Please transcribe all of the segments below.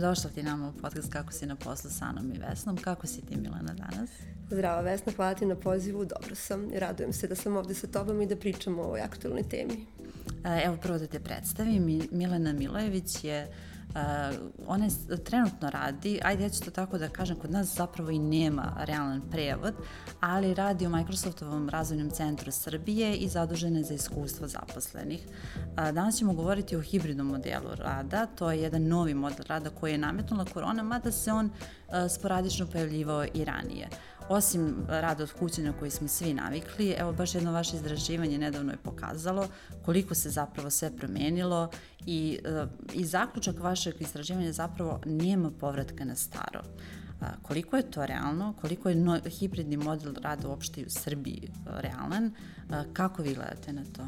Dobrodošla ti nama u podcast Kako si na poslu sa Anom i Vesnom. Kako si ti Milana danas? Zdravo Vesna, hvala ti na pozivu, dobro sam i radujem se da sam ovde sa tobom i da pričamo o ovoj aktualnoj temi. E, evo prvo da te predstavim, Milena Milojević je Uh, ona trenutno radi, ajde ja ću to tako da kažem, kod nas zapravo i nema realan prevod, ali radi u Microsoftovom razvojnom centru Srbije i zadužena je za iskustvo zaposlenih. Uh, danas ćemo govoriti o hibridnom modelu rada, to je jedan novi model rada koji je nametnula korona, mada se on uh, sporadično pojavljivao i ranije. Osim rada od kuće na koji smo svi navikli, evo baš jedno vaše izdraživanje nedavno je pokazalo koliko se zapravo sve promenilo i, e, i zaključak vašeg istraživanja zapravo nema povratka na staro. koliko je to realno, koliko je no, hibridni model rada uopšte u Srbiji e, realan, kako vi gledate na to?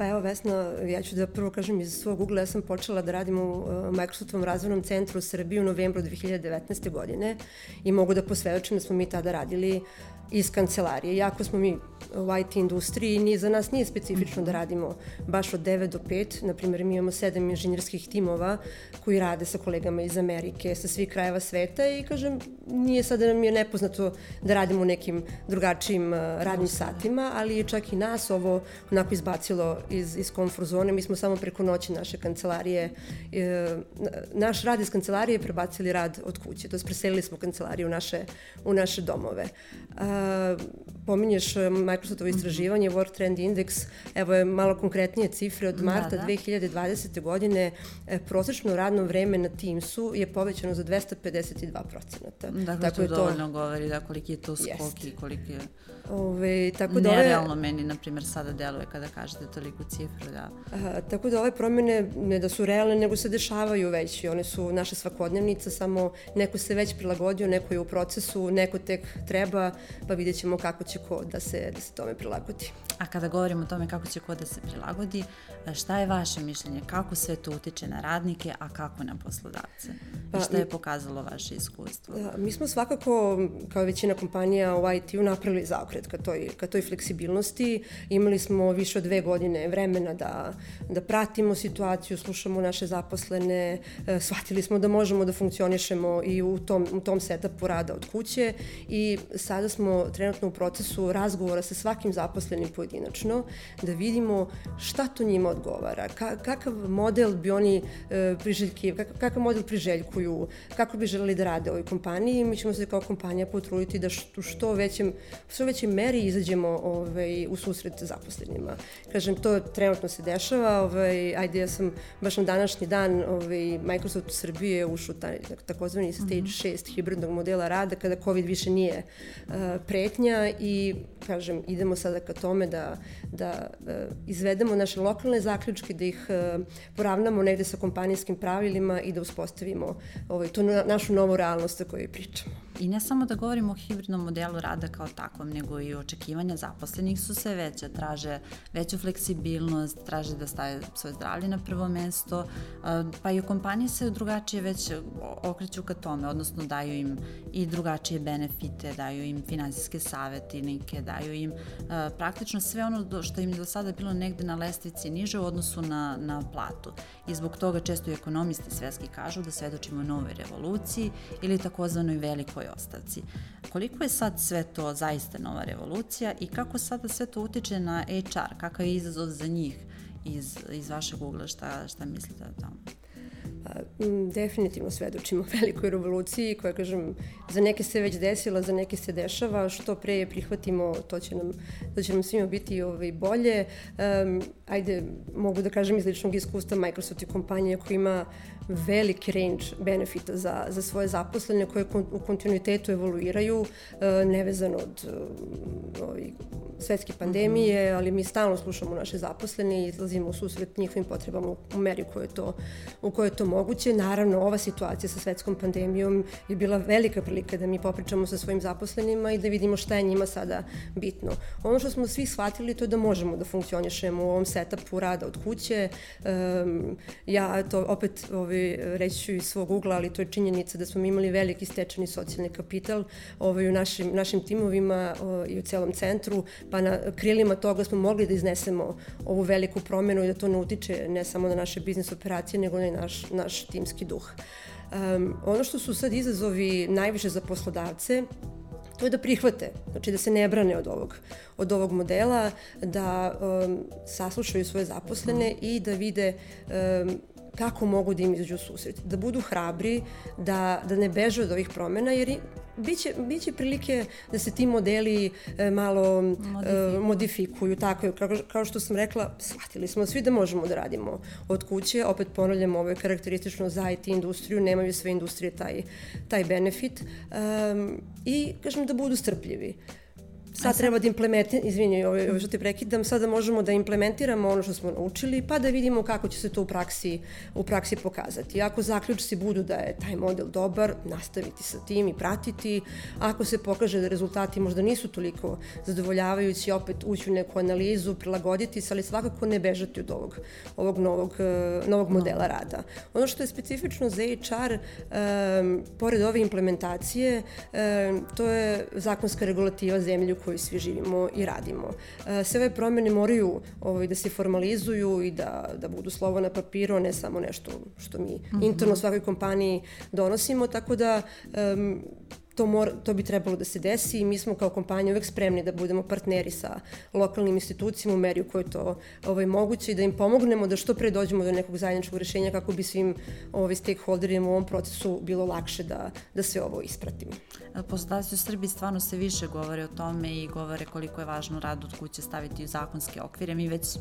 Pa evo Vesna, ja ću da prvo kažem iz svog ugla, ja sam počela da radim u uh, Microsoftovom razvojnom centru u Srbiji u novembru 2019. godine i mogu da posvedočim da smo mi tada radili iz kancelarije. Jako smo mi u IT industriji, ni za nas nije specifično da radimo baš od 9 do 5. Naprimjer, mi imamo sedam inženjerskih timova koji rade sa kolegama iz Amerike, sa svih krajeva sveta i kažem, nije sada nam je nepoznato da radimo u nekim drugačijim uh, radnim satima, ali je čak i nas ovo onako izbacilo iz, iz komfort zone. Mi smo samo preko noći naše kancelarije, e, naš rad iz kancelarije prebacili rad od kuće, to je preselili smo kancelariju u naše, u naše domove. A, pominješ e, Microsoftovo mhm. istraživanje, Work Trend Index, evo je malo konkretnije cifre, od da, marta da, da. 2020. godine e, prosečno radno vreme na Teamsu je povećano za 252 procenata. Dakle, tako to, to dovoljno govori da koliki je to skok i koliki je... Ove, tako da Nerealno ove... meni, na primjer, sada deluje kada kažete toliko cifru, da. A, tako da ove promene ne da su realne, nego se dešavaju već i one su naša svakodnevnica, samo neko se već prilagodio, neko je u procesu, neko tek treba, pa vidjet ćemo kako će ko da se, da se tome prilagodi. A kada govorimo o tome kako će ko da se prilagodi, šta je vaše mišljenje? Kako sve to utiče na radnike, a kako na poslodavce? Pa, I šta je pokazalo vaše iskustvo? Da, mi smo svakako, kao većina kompanija u IT-u, napravili zaokret ka toj, ka toj fleksibilnosti. Imali smo više od dve godine vremena da, da pratimo situaciju, slušamo naše zaposlene, e, shvatili smo da možemo da funkcionišemo i u tom, u tom setupu rada od kuće i sada smo trenutno u procesu razgovora sa svakim zaposlenim pojedinačno da vidimo šta to njima odgovara, ka, kakav model bi oni e, priželjki, kakav, kakav model priželjkuju, kako bi želeli da rade u ovoj kompaniji. Mi ćemo se kao kompanija potruditi da što, što većem, što većem meri izađemo ovaj, u susret zaposlenima. Kažem, to trenutno se dešava, ovaj, ajde ja sam baš na današnji dan ovaj, Microsoft u Srbiji je ušao taj takozvani stage 6 mhm. hibridnog modela rada kada COVID više nije uh, pretnja i kažem, idemo sada ka tome da, da uh, izvedemo naše lokalne zaključke, da ih uh, poravnamo negde sa kompanijskim pravilima i da uspostavimo ovaj, tu našu novu realnost o kojoj pričamo. I ne samo da govorimo o hibridnom modelu rada kao takvom, nego i očekivanja zaposlenih su sve veće, traže veću fleksibilnost, traže da stave svoje zdravlje na prvo mesto, pa i kompanije se drugačije već okreću ka tome, odnosno daju im i drugačije benefite, daju im finansijske savetnike, daju im praktično sve ono što im do sada bilo negde na lestvici niže u odnosu na, na platu. I zbog toga često i ekonomisti svetski kažu da svedočimo novoj revoluciji ili takozvanoj velikoj ostavci. Koliko je sad sve to zaista nova revolucija i kako sada sve to utiče na HR, kakav je izazov za njih iz, iz vašeg ugla, šta, šta mislite o tome? Definitivno svedočimo velikoj revoluciji koja, kažem, za neke se već desila, za neke se dešava, što pre je prihvatimo, to će nam, to će nam svima biti ovaj, bolje. Um, ajde, mogu da kažem iz ličnog iskustva Microsoft je kompanija koja ima veliki range benefita za, za svoje zaposlene koje u kontinuitetu evoluiraju, e, nevezano od e, ovih svetske pandemije, mhm. ali mi stalno slušamo naše zaposlene i izlazimo u susret njihovim potrebama u meri u kojoj je to, u kojoj to moguće. Naravno, ova situacija sa svetskom pandemijom je bila velika prilika da mi popričamo sa svojim zaposlenima i da vidimo šta je njima sada bitno. Ono što smo svi shvatili to je da možemo da funkcionišemo u ovom setupu rada od kuće. Um, ja to opet ovaj, ću iz svog ugla, ali to je činjenica da smo imali veliki stečani socijalni kapital ovaj, u našim, našim timovima o, i u celom centru, pa na krilima toga smo mogli da iznesemo ovu veliku promenu i da to ne utiče ne samo na naše biznis operacije, nego na naš, naš naš timski duh. Um, ono što su sad izazovi najviše za poslodavce to je da prihvate, znači da se ne brane od ovog, od ovog modela, da um, saslušaju svoje zaposlene i da vide um, kako mogu da im izađu u susret. Da budu hrabri, da, da ne beže od ovih promena, jer biće, biće prilike da se ti modeli e, malo modifikuju. E, modifikuju. Tako je, kao, kao što sam rekla, shvatili smo svi da možemo da radimo od kuće. Opet ponavljamo, ovo je karakteristično za IT industriju, nemaju sve industrije taj, taj benefit. Um, I, kažem, da budu strpljivi sad treba da implementiramo, izvini, ovo, ovo što te prekidam, sada možemo da implementiramo ono što smo naučili, pa da vidimo kako će se to u praksi, u praksi pokazati. Ako zaključci budu da je taj model dobar, nastaviti sa tim i pratiti. Ako se pokaže da rezultati možda nisu toliko zadovoljavajući, opet ući u neku analizu, prilagoditi se, ali svakako ne bežati od ovog, ovog novog, eh, novog modela rada. Ono što je specifično za HR, um, pored ove implementacije, um, to je zakonska regulativa zemlju kojoj svi živimo i radimo. E, sve ove promene moraju ovaj, da se formalizuju i da, da budu slovo na papiru, a ne samo nešto što mi mm -hmm. interno svakoj kompaniji donosimo, tako da um, to, mora, to bi trebalo da se desi i mi smo kao kompanija uvek spremni da budemo partneri sa lokalnim institucijama u meri u kojoj to ovaj, moguće i da im pomognemo da što pre dođemo do nekog zajedničkog rešenja kako bi svim ovaj, stakeholderima u ovom procesu bilo lakše da, da sve ovo ispratimo. Poslodavci u Srbiji stvarno se više govore o tome i govore koliko je važno rad od kuće staviti u zakonske okvire. Mi već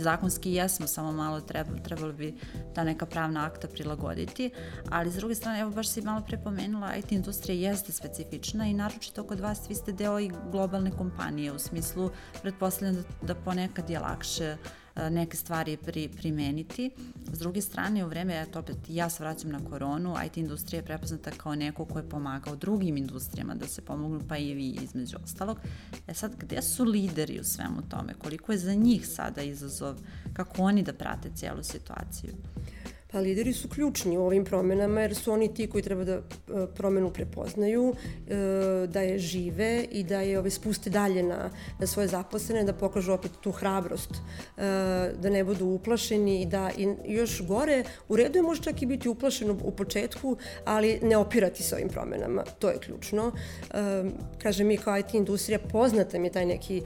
zakonski jesmo, samo malo treba, trebalo bi ta neka pravna akta prilagoditi, ali s druge strane, evo baš si malo prepomenula, IT industrija jeste specifična i naročito kod vas vi ste deo i globalne kompanije, u smislu pretpostavljam da, da ponekad je lakše uh, neke stvari pri, primeniti. S druge strane, u vreme, eto opet ja se vraćam na koronu, IT industrija je prepoznata kao neko ko je pomagao drugim industrijama da se pomognu, pa i vi između ostalog. E sad, gde su lideri u svemu tome? Koliko je za njih sada izazov? Kako oni da prate cijelu situaciju? Pa lideri su ključni u ovim promenama jer su oni ti koji treba da e, promenu prepoznaju, e, da je žive i da je ove spuste dalje na, na svoje zaposlene, da pokažu opet tu hrabrost, e, da ne budu uplašeni i da i još gore, u redu je možda čak i biti uplašen u, početku, ali ne opirati se ovim promenama, to je ključno. Kažem, mi kao IT industrija poznata mi je taj neki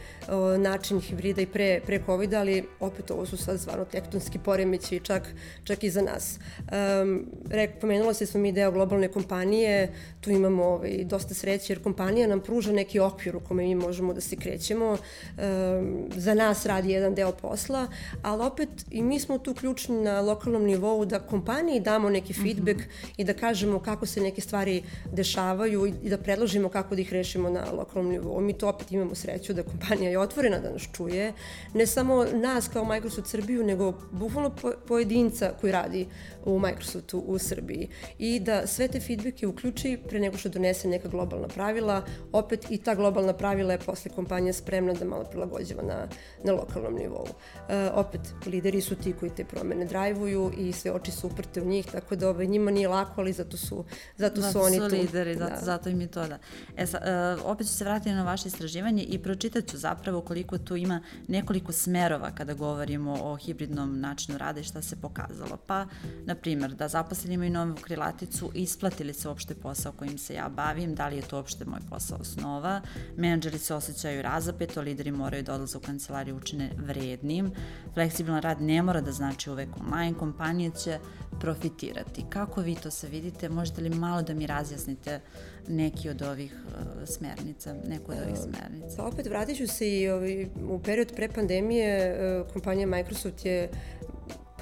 način hibrida i pre, pre COVID, ali opet ovo su sad stvarno tektonski poremeći čak, čak i za nas nas. Um, rek, pomenula se smo mi deo globalne kompanije, tu imamo ovaj, dosta sreće jer kompanija nam pruža neki okvir u kome mi možemo da se krećemo. Um, za nas radi jedan deo posla, ali opet i mi smo tu ključni na lokalnom nivou da kompaniji damo neki mhm. feedback mm -hmm. i da kažemo kako se neke stvari dešavaju i da predložimo kako da ih rešimo na lokalnom nivou. Mi to opet imamo sreću da kompanija je otvorena da nas čuje, ne samo nas kao Microsoft Srbiju, nego bukvalno pojedinca koji radi u Microsoftu u Srbiji i da sve te feedbacke uključi pre nego što donese neka globalna pravila, opet i ta globalna pravila je posle kompanija spremna da malo prilagođava na, na lokalnom nivou. E, opet, lideri su ti koji te promene drajvuju i sve oči su uprte u njih, tako da ovaj, njima nije lako, ali zato su, zato, zato su oni su tu. lideri, zato, da. zato im je to da. E, sa, e, opet ću se vratiti na vaše istraživanje i pročitat ću zapravo koliko tu ima nekoliko smerova kada govorimo o hibridnom načinu rada i šta se pokazalo. Pa na primjer, da zaposleni imaju novu krilaticu, isplatili se uopšte posao kojim se ja bavim, da li je to uopšte moj posao osnova, menadžeri se osjećaju razapeto, lideri moraju da odlaze u kancelariju učine vrednim, fleksibilan rad ne mora da znači uvek online, kompanije će profitirati. Kako vi to se vidite? Možete li malo da mi razjasnite neki od ovih uh, smernica, neku od ovih smernica? Pa opet vratit ću se i ovaj, u period pre pandemije uh, kompanija Microsoft je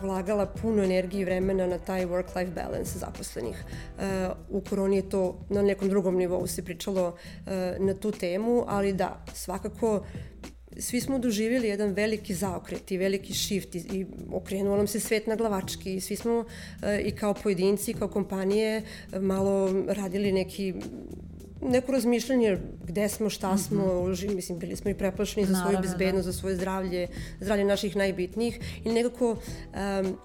polagala puno energije i vremena na taj work-life balance zaposlenih. E, u koroni je to na nekom drugom nivou se pričalo e, na tu temu, ali da, svakako svi smo doživjeli jedan veliki zaokret i veliki shift i, i okrenuo nam se svet na glavački i svi smo e, i kao pojedinci i kao kompanije malo radili neki neko razmišljanje gde smo, šta smo, mm -hmm. mislim, bili smo i preplašeni za svoju da. bezbednost, da. za svoje zdravlje, zdravlje naših najbitnijih i nekako um,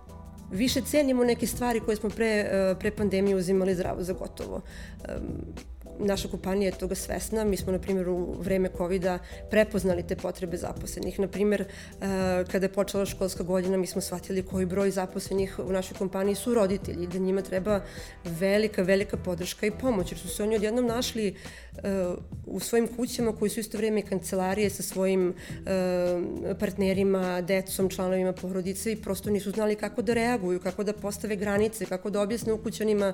više cenimo neke stvari koje smo pre, uh, pre pandemije uzimali zdravo za gotovo. Um, naša kompanija je toga svesna. Mi smo, na primjer, u vreme covid prepoznali te potrebe zaposlenih. Naprimer, uh, kada je počela školska godina, mi smo shvatili koji broj zaposlenih u našoj kompaniji su roditelji i da njima treba velika, velika podrška i pomoć, jer su se oni odjednom našli uh, u svojim kućama koji su isto vreme kancelarije sa svojim uh, partnerima, decom, članovima porodice i prosto nisu znali kako da reaguju, kako da postave granice, kako da objasne ukućanima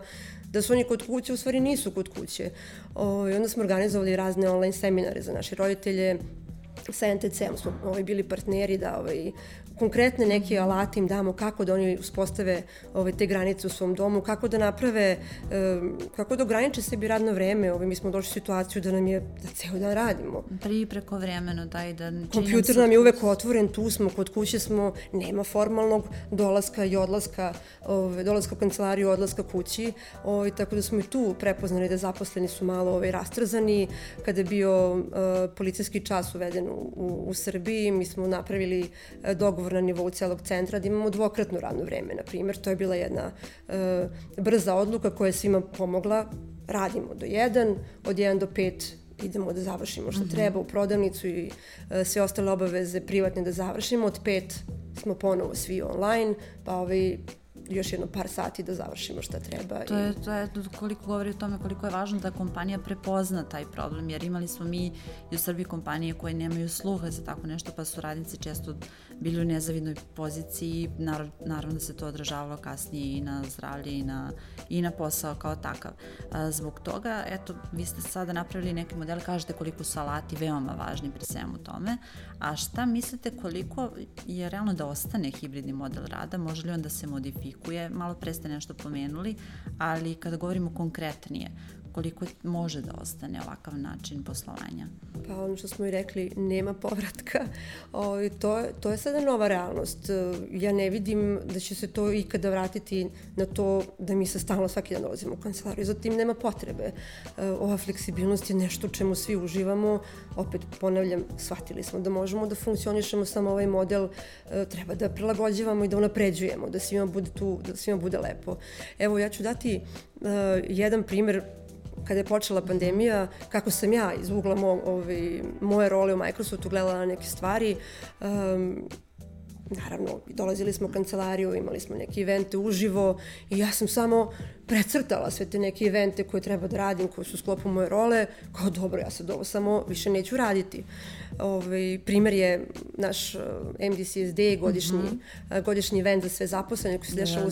da su oni kod kuće, u stvari nisu kod kuće. O, I onda smo organizovali razne online seminare za naše roditelje, sa NTC-om smo ovaj, bili partneri da ovaj, konkretne neke alate im damo kako da oni uspostave ove, te granice u svom domu, kako da naprave, kako da ograniče sebi radno vreme. Ove, mi smo došli u situaciju da nam je da ceo dan radimo. Pri preko vremeno, da i da... Kompjuter nam je uvek otvoren, tu smo, kod kuće smo, nema formalnog dolaska i odlaska, ove, dolaska u kancelariju, odlaska kući, ove, tako da smo i tu prepoznali da zaposleni su malo ove, rastrzani. Kada je bio uh, policijski čas uveden u, u, u Srbiji, mi smo napravili uh, dogovor dogovor na nivou celog centra da imamo dvokratno radno vreme, na primjer. To je bila jedna e, brza odluka koja je svima pomogla. Radimo do 1, od 1 do 5 idemo da završimo što mm -hmm. treba u prodavnicu i e, sve ostale obaveze privatne da završimo. Od 5 smo ponovo svi online, pa ovaj, još jedno par sati da završimo šta treba. To je, to je koliko govori o tome koliko je važno da kompanija prepozna taj problem, jer imali smo mi i u Srbiji kompanije koje nemaju sluha za tako nešto, pa su radnici često bili u nezavidnoj poziciji, naravno da se to odražavalo kasnije i na zdravlje i na, i na posao kao takav. Zbog toga, eto, vi ste sada napravili neki model, kažete koliko su alati veoma važni pri svemu tome, a šta mislite koliko je realno da ostane hibridni model rada, može li on da se modifikuje, malo pre ste nešto pomenuli, ali kada govorimo konkretnije, koliko može da ostane ovakav način poslovanja? Pa ono što smo i rekli, nema povratka. O, to, to je sada nova realnost. Ja ne vidim da će se to ikada vratiti na to da mi se stalno svaki dan dolazimo u kancelariju. Zatim nema potrebe. Ova fleksibilnost je nešto čemu svi uživamo. Opet ponavljam, shvatili smo da možemo da funkcionišemo samo ovaj model. E, treba da prilagođavamo i da unapređujemo, da svima bude tu, da svima bude lepo. Evo, ja ću dati uh, jedan primer kada je počela pandemija, kako sam ja iz ugla mo, ovaj, moje role u Microsoftu gledala na neke stvari, um, naravno, dolazili smo u kancelariju, imali smo neke evente uživo i ja sam samo precrtala sve te neke evente koje treba da radim, koje su sklopu moje role, kao dobro, ja sad ovo samo više neću raditi. Ovaj, primer je naš uh, MDCSD, godišnji, mm -hmm. godišnji event za sve zaposlene koji se dešava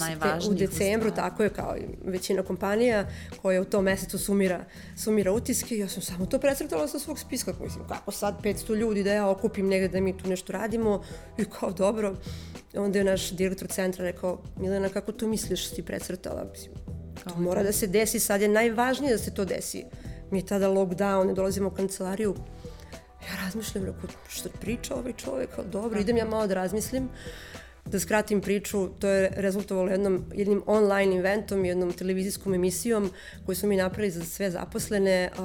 u, u decembru, usta. tako je kao i većina kompanija koja u tom mesecu sumira, sumira utiske. Ja sam samo to precrtala sa svog spiska, mislim, kako sad 500 ljudi da ja okupim negde da mi tu nešto radimo i kao dobro. Onda je naš direktor centra rekao, Milena, kako to misliš, si precrtala? Mislim, To mora da se desi, sad je najvažnije da se to desi. Mi je tada lockdown, ne dolazimo u kancelariju. Ja razmišljam, rekao, što priča ovaj čovjek, dobro, idem ja malo da razmislim. Da skratim priču, to je rezultovalo jednom, jednim online eventom, jednom televizijskom emisijom koju smo mi napravili za sve zaposlene. Uh,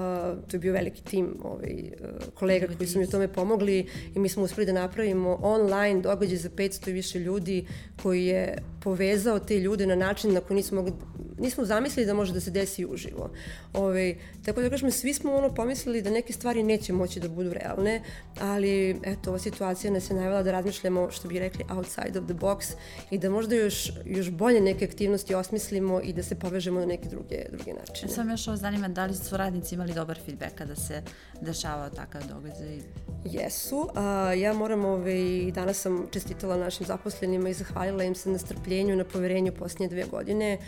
to je bio veliki tim ovaj, uh, kolega koji su mi u tome pomogli i mi smo uspeli da napravimo online događaj za 500 i više ljudi koji je povezao te ljude na način na koji nismo mogli nismo zamislili da može da se desi uživo. Ove, ovaj, tako da kažem, svi smo ono pomislili da neke stvari neće moći da budu realne, ali eto, ova situacija nas je najvala da razmišljamo, što bi rekli, outside of the box i da možda još, još bolje neke aktivnosti osmislimo i da se povežemo na neke druge, druge načine. Sam još ovo zanima, da li su radnici imali dobar feedback kada se dešavao takav događaj? Jesu. A, ja moram, ove, ovaj, danas sam čestitala našim zaposlenima i zahvalila im se na strpljenju, na poverenju posljednje dve godine.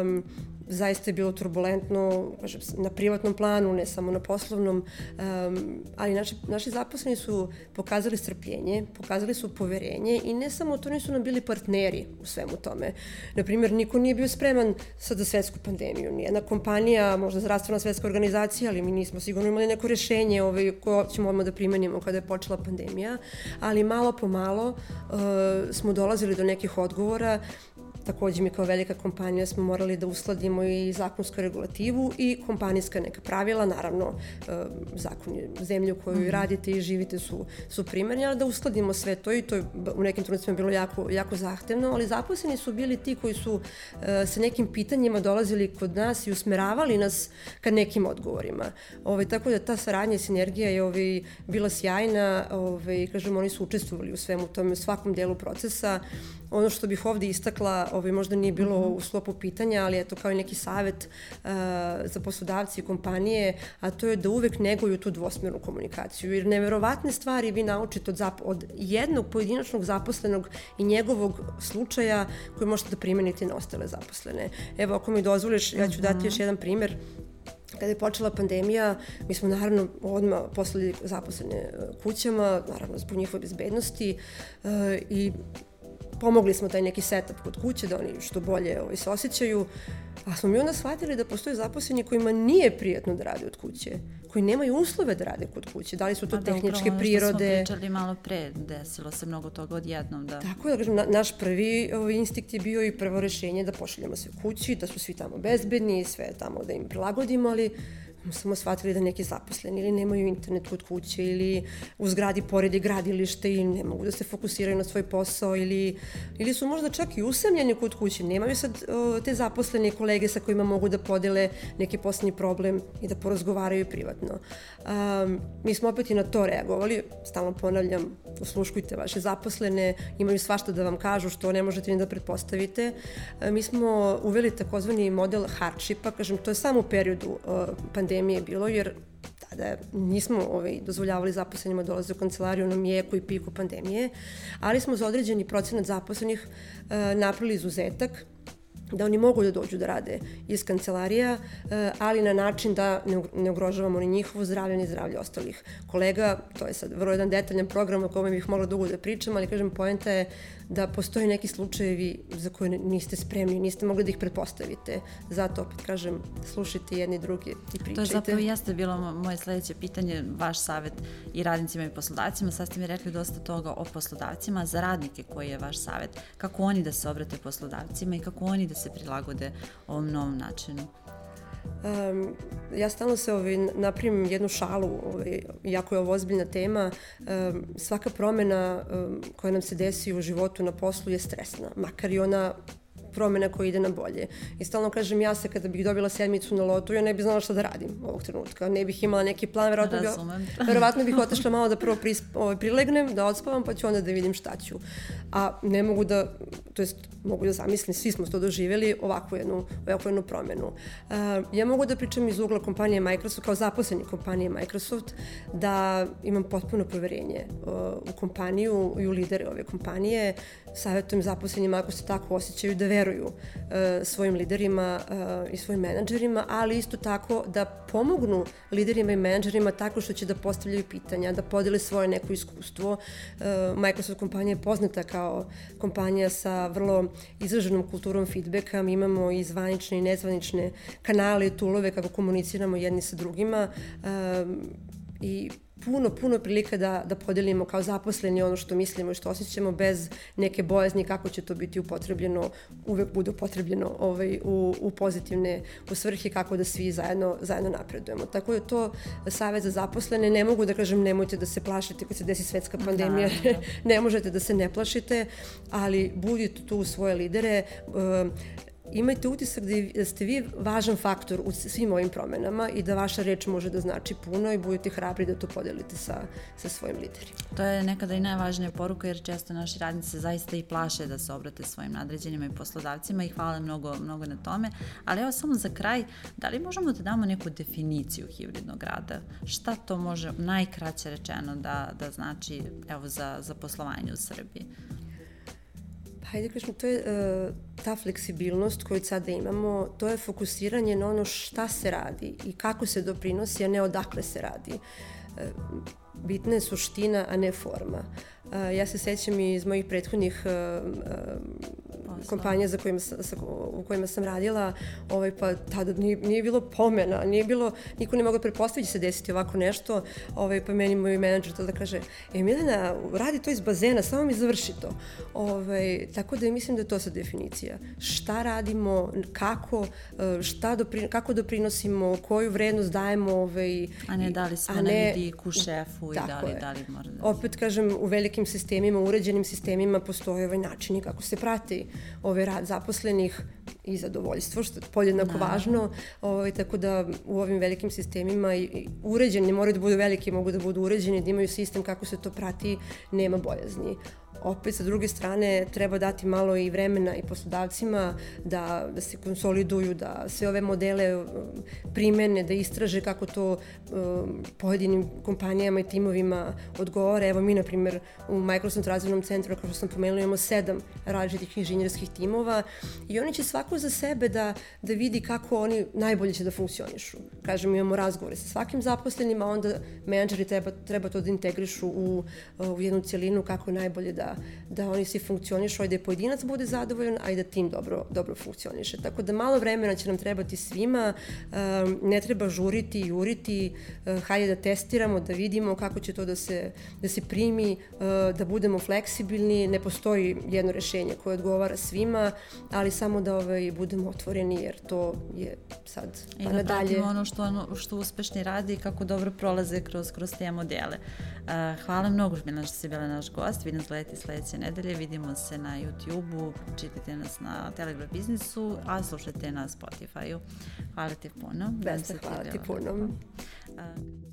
Um, zaista je bilo turbulentno kažem, na privatnom planu, ne samo na poslovnom, um, ali naši, naši zaposleni su pokazali strpljenje, pokazali su poverenje i ne samo to, nisu nam bili partneri u svemu tome. Naprimjer, niko nije bio spreman sad za svetsku pandemiju. Nijedna kompanija, možda zdravstvena svetska organizacija, ali mi nismo sigurno imali neko rešenje ovaj, koje ćemo odmah da primenimo kada je počela pandemija, ali malo po malo uh, smo dolazili do nekih odgovora takođe mi kao velika kompanija smo morali da uskladimo i zakonsku regulativu i kompanijska neka pravila, naravno uh, zakon je zemlju koju mm -hmm. radite i živite su, su primarni, ali da uskladimo sve to i to je u nekim trenucima bilo jako, jako zahtevno, ali zaposleni su bili ti koji su uh, sa nekim pitanjima dolazili kod nas i usmeravali nas ka nekim odgovorima. Ove, ovaj, tako da ta saradnja i sinergija je ovaj, bila sjajna, ovaj, kažem, oni su učestvovali u svemu tome, u svakom delu procesa. Ono što bih ovde istakla, ovaj, možda nije bilo mm -hmm. u sklopu pitanja, ali eto kao i neki savet uh, za poslodavci i kompanije, a to je da uvek neguju tu dvosmernu komunikaciju, jer neverovatne stvari vi naučite od, zap od jednog pojedinačnog zaposlenog i njegovog slučaja koji možete da primenite na ostale zaposlene. Evo, ako mi dozvoliš, ja ću dati mhm. još jedan primer kada je počela pandemija, mi smo naravno odmah poslali zaposlene e, kućama, naravno zbog njihove bezbednosti e, i pomogli smo taj neki setup kod kuće da oni što bolje ovaj, se osjećaju, a smo mi onda shvatili da postoje zaposleni kojima nije prijatno da rade od kuće, koji nemaju uslove da rade kod kuće, da li su to a tehničke da, prirode. Da, smo pričali malo pre, desilo se mnogo toga odjednom. Da. Tako da, kažem, na, naš prvi ovaj, instinkt je bio i prvo rešenje da pošaljemo sve kući, da su svi tamo bezbedni, sve tamo da im prilagodimo, ali samo shvatili da neki zaposleni ili nemaju internet kod kuće ili u zgradi pored je gradilište i ne mogu da se fokusiraju na svoj posao ili, ili su možda čak i usamljeni kod kuće. Nemaju sad o, te zaposlene kolege sa kojima mogu da podele neki poslednji problem i da porazgovaraju privatno. Um, mi smo opet i na to reagovali, stalno ponavljam, usluškujte vaše zaposlene, imaju svašta da vam kažu što ne možete ni da pretpostavite. Um, mi smo uveli takozvani model hardshipa, kažem, to je samo u periodu uh, pandemije bilo, jer tada nismo ovaj, dozvoljavali zaposlenima dolaze u kancelariju na mijeku i piku pandemije, ali smo za određeni procenat zaposlenih uh, napravili izuzetak da oni mogu da dođu da rade iz kancelarija, eh, ali na način da ne ugrožavamo ni njihovo zdravlje, ni zdravlje ostalih kolega. To je sad vrlo jedan detaljan program o kome bih mogla dugo da pričam, ali kažem, poenta je da postoje neki slučajevi za koje niste spremni, niste mogli da ih pretpostavite. Zato opet kažem, slušajte jedni drugi i pričajte. To je zapravo jeste bilo moje sledeće pitanje, vaš savet i radnicima i poslodavcima. Sad ste mi rekli dosta toga o poslodavcima. Za radnike koji je vaš savet, kako oni da se obrate poslodavcima i kako oni da se prilagode ovom novom načinu? Um, ja stalno se ovaj, napravim jednu šalu, ovaj, jako je ovo ozbiljna tema. Um, svaka promena um, koja nam se desi u životu na poslu je stresna, makar i ona promena koja ide na bolje. I stalno kažem ja se kada bih dobila sedmicu na lotu, ja ne bih znala šta da radim ovog trenutka. Ne bih imala neki plan, verovatno, bih, verovatno bih otešla malo da prvo pris, ovaj, prilegnem, da odspavam, pa ću onda da vidim šta ću. A ne mogu da, to jest mogu da zamislim, svi smo to doživjeli, ovakvu jednu, ovakvu jednu promenu. Uh, ja mogu da pričam iz ugla kompanije Microsoft, kao zaposleni kompanije Microsoft, da imam potpuno poverenje uh, u kompaniju i u lidere ove kompanije. Savjetujem zaposlenima ako se tako osjećaju da veruju uh, svojim liderima i svojim menadžerima, ali isto tako da pomognu liderima i menadžerima tako što će da postavljaju pitanja, da podele svoje neko iskustvo. Microsoft kompanija je poznata kao kompanija sa vrlo izraženom kulturom feedbacka, mi imamo i zvanične i nezvanične kanale i tulove kako komuniciramo jedni sa drugima um, i puno, puno prilika da, da podelimo kao zaposleni ono što mislimo i što osjećamo bez neke bojazni kako će to biti upotrebljeno, uvek bude upotrebljeno ovaj, u, u pozitivne u svrhe kako da svi zajedno, zajedno napredujemo. Tako je to savjet za zaposlene. Ne mogu da kažem nemojte da se plašite kad se desi svetska da, pandemija. Da, da. ne možete da se ne plašite, ali budite tu svoje lidere. Imajte utisak da ste vi važan faktor u svim ovim promenama i da vaša reč može da znači puno i budete hrabri da to podelite sa, sa svojim liderima. To je nekada i najvažnija poruka jer često naši radnici zaista i plaše da se obrate svojim nadređenima i poslodavcima i hvala mnogo, mnogo na tome. Ali evo samo za kraj, da li možemo da damo neku definiciju hibridnog rada? Šta to može najkraće rečeno da, da znači evo za, za poslovanje u Srbiji? Hajde kažem, to je uh, ta fleksibilnost koju sada imamo, to je fokusiranje na ono šta se radi i kako se doprinosi, a ne odakle se radi. Uh, bitna je suština, a ne forma. Uh, ja se sećam iz mojih prethodnih uh, uh, kompanija za kojima, sa, sa, u kojima sam radila, ovaj, pa tada nije, nije bilo pomena, nije bilo, niko ne mogao pretpostaviti da se desiti ovako nešto, ovaj, pa meni moj menadžer to da kaže, e Milena, radi to iz bazena, samo mi završi to. Ovaj, tako da mislim da je to sad definicija. Šta radimo, kako, e, šta dopri, kako doprinosimo, koju vrednost dajemo. Ovaj, a ne da li smo ne, na vidiku šefu i da li, da li mora da... Opet kažem, u velikim sistemima, uređenim sistemima postoje ovaj načini kako se prati ovaj rad zaposlenih i zadovoljstvo, što je podjednako da. važno, ovaj, tako da u ovim velikim sistemima i, i uređeni, ne moraju da budu veliki, mogu da budu uređeni, da imaju sistem kako se to prati, nema bojazni opet sa druge strane treba dati malo i vremena i poslodavcima da, da se konsoliduju, da sve ove modele um, primene, da istraže kako to um, pojedinim kompanijama i timovima odgovore. Evo mi, na primjer, u Microsoft razvojnom centru, kao što sam pomenula, imamo sedam različitih inženjerskih timova i oni će svako za sebe da, da vidi kako oni najbolje će da funkcionišu. Kažem, imamo razgovore sa svakim zaposlenim, a onda menadžeri treba, treba to da integrišu u, u jednu cijelinu kako najbolje da da, oni svi funkcionišu, a i da je pojedinac bude zadovoljan, a i da tim dobro, dobro funkcioniše. Tako da malo vremena će nam trebati svima, um, ne treba žuriti, juriti, uh, hajde da testiramo, da vidimo kako će to da se, da se primi, uh, da budemo fleksibilni, ne postoji jedno rešenje koje odgovara svima, ali samo da ovaj, budemo otvoreni jer to je sad I pa da nadalje. I da ono što, ono što uspešni radi i kako dobro prolaze kroz, kroz te modele. Uh, hvala mnogo Milan što si bila naš gost, vidim zleti sledeće nedelje. Vidimo se na YouTube-u, čitajte nas na Telegram biznisu, a slušajte na Spotify-u. Hvala ti puno. Beste, hvala ti puno. Uh,